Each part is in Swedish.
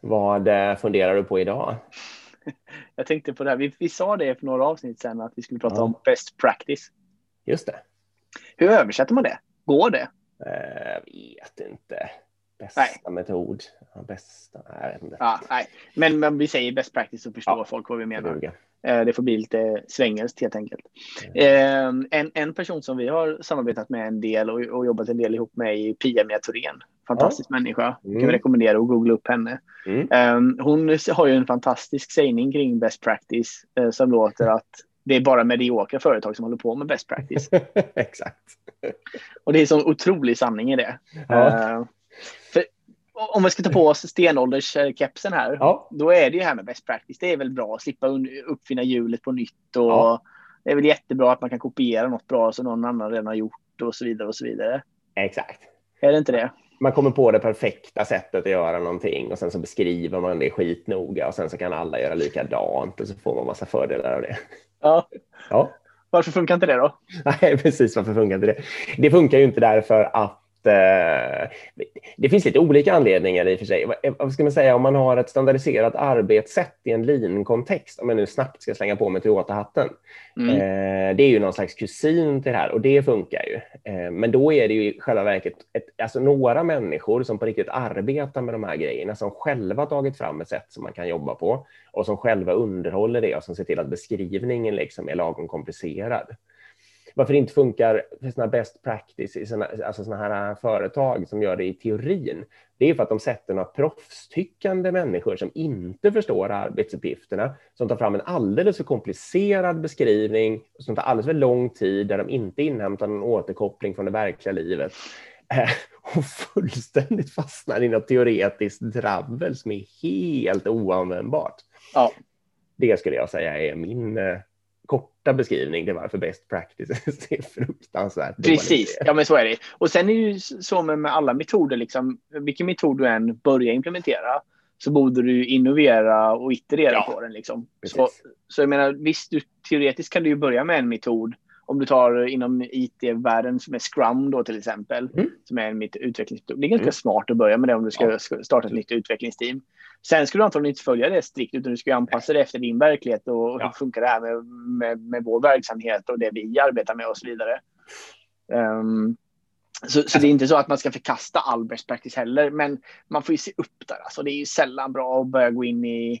Vad eh, funderar du på idag? Jag tänkte på det här. Vi, vi sa det för några avsnitt sedan att vi skulle prata Ja. om best practice. Just det. Hur översätter man det? Går det? Eh, Jag vet inte. Bästa Nej. metod. Bästa. Nej, inte. Ja, nej. Men, men vi säger best practice så förstår Ja. folk vad vi Det menar. duger. Eh, Det får bli lite svängelskt helt enkelt. Eh, En, en person som vi har samarbetat med en del och, och jobbat en del ihop med är Pia-Mia Thorén. Fantastisk människa. Mm. Kan vi rekommendera att googla upp henne. Mm. Eh, Hon har ju en fantastisk sägning kring best practice eh, som låter att det är bara mediokra företag som håller på med best practice. Exakt. Och det är så otrolig sanning i det. Ja. Eh, För om vi ska ta på oss stenålderskepsen här, Ja. då är det ju här med best practice. Det är väl bra att slippa uppfinna hjulet på nytt och Ja. det är väl jättebra att man kan kopiera något bra som någon annan redan har gjort och så vidare och så vidare. Exakt. Är det inte det? Man kommer på det perfekta sättet att göra någonting och sen så beskriver man det skitnoga och sen så kan alla göra likadant och så får man massa fördelar av det. Ja. Ja. Varför funkar inte det då? Nej, precis. Varför funkar inte det? Det funkar ju inte därför att det finns lite olika anledningar i och för sig. Vad- Vad ska man säga om man har ett standardiserat arbetssätt i en lean-kontext, om jag nu snabbt ska slänga på mig Toyota-hatten. Mm. Eh, det är ju någon slags kusin till det här och det funkar ju. Eh, men då är det ju i själva verket ett, alltså några människor som på riktigt arbetar med de här grejerna, som själva tagit fram ett sätt som man kan jobba på och som själva underhåller det och som ser till att beskrivningen liksom är lagom komplicerad. Varför det inte funkar för såna best practice i såna, alltså såna här företag som gör det i teorin, det är för att de sätter några proffstyckande människor som inte förstår arbetsuppgifterna, som tar fram en alldeles för komplicerad beskrivning, som tar alldeles för lång tid, där de inte inhämtar någon återkoppling från det verkliga livet. Eh, Och fullständigt fastnar i något teoretiskt dravel som är helt oanvändbart. Ja. Det skulle jag säga är min eh, korta beskrivning till varför best practice är fruktansvärt Precis, ja men så är det. Och sen är det ju så med, med alla metoder, liksom, vilken metod du än börjar implementera så borde du innovera och iterera Ja, på den. Liksom. precis. Så, så jag menar, visst, du, teoretiskt kan du ju börja med en metod. Om du tar inom IT-världen som är Scrum då till exempel, Mm. som är mitt utvecklingsmetod. Det är ganska Mm. smart att börja med det om du ska Ja. starta ett nytt utvecklingsteam. Sen ska du antagligen inte följa det strikt, utan du ska anpassa det efter din verklighet och Ja. hur funkar det här med, med, med vår verksamhet och det vi arbetar med och så vidare. Ehm, så, så det är inte så att man ska förkasta all best practice heller, men man får ju se upp där. Alltså, det är ju sällan bra att börja gå in i,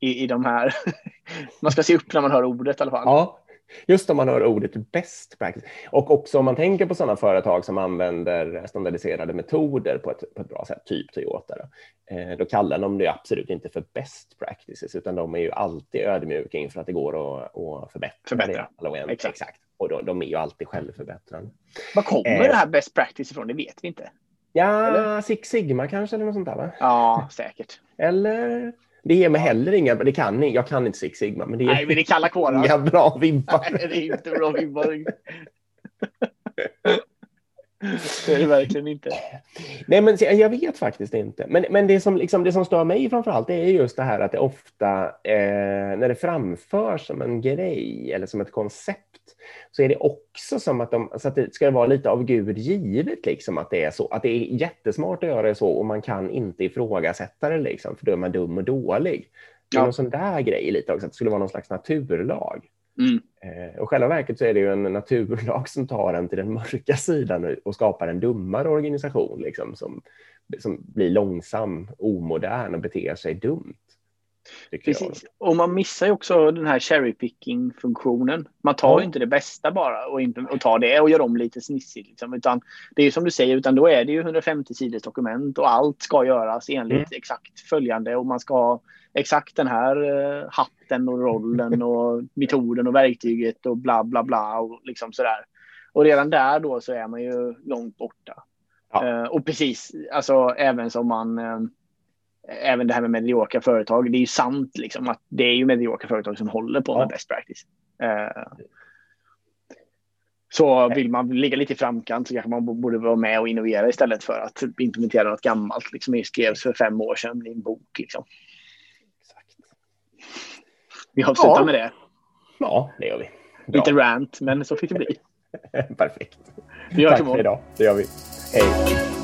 i, i de här. man ska se upp när man hör ordet i alla fall. Ja, just om man hör ordet best practice. Och också om man tänker på sådana företag som använder standardiserade metoder på ett, på ett bra sätt, typ Toyota, då, eh, då kallar de det absolut inte för best practices, utan de är ju alltid ödmjuka inför att det går att, att förbättra. Förbättra. det. Exakt. Exakt. Och då, de är ju alltid självförbättrande. Var kommer Eh. det här best practice ifrån? Det vet vi inte. Ja, Eller? Six Sigma kanske eller något sånt där, va? Ja, säkert. Eller? Det ger mig heller inga, det kan jag kan inte Six Sigma, men det ger Nej, men det är kalla kårar. inga bra vibbar. Nej, det är inte bra vibbar. Det är det verkligen inte. Nej, men jag vet faktiskt inte. Men, men det, som, liksom, det som stör mig framför allt är just det här att det ofta, eh, när det framförs som en grej eller som ett koncept, så är det också som att, de, så att det ska vara lite av Gud givet, liksom, att det är så. Att det är jättesmart att göra det så och man kan inte ifrågasätta det, liksom, för då är man dum och dålig. Det Ja. någon sån där grej lite också, att det skulle vara någon slags naturlag. Mm. Eh, och själva verket så är det ju en naturlag som tar en till den mörka sidan och- och skapar en dummare organisation liksom, som, som blir långsam, omodern och beter sig dumt. Precis. Och man missar ju också den här cherry picking funktionen. Man tar Ja. ju inte det bästa bara och, och tar det och gör om lite snissigt. Liksom. Utan det är ju som du säger, utan då är det ju 150 sidors dokument och allt ska göras enligt Mm. exakt följande och man ska ha exakt den här eh, hatten och rollen och metoden och verktyget och bla bla bla och liksom sådär. Och redan där då så är man ju långt borta. Ja. Eh, och precis, alltså även som man eh, även det här med mediokra företag, det är ju sant liksom att det är ju mediokra företag som håller på med Ja. best practice. Eh, så vill man ligga lite i framkant så kanske man borde vara med och innovera istället för att implementera något gammalt. Liksom det skrevs för fem år sedan i en bok. Liksom. Exakt. Vi avslutar Ja. med det. Ja, det gör vi. Bra. Lite rant, men så fick det bli. Perfekt. Vi hörs Tack för imorgon. idag. Det gör vi. Hej.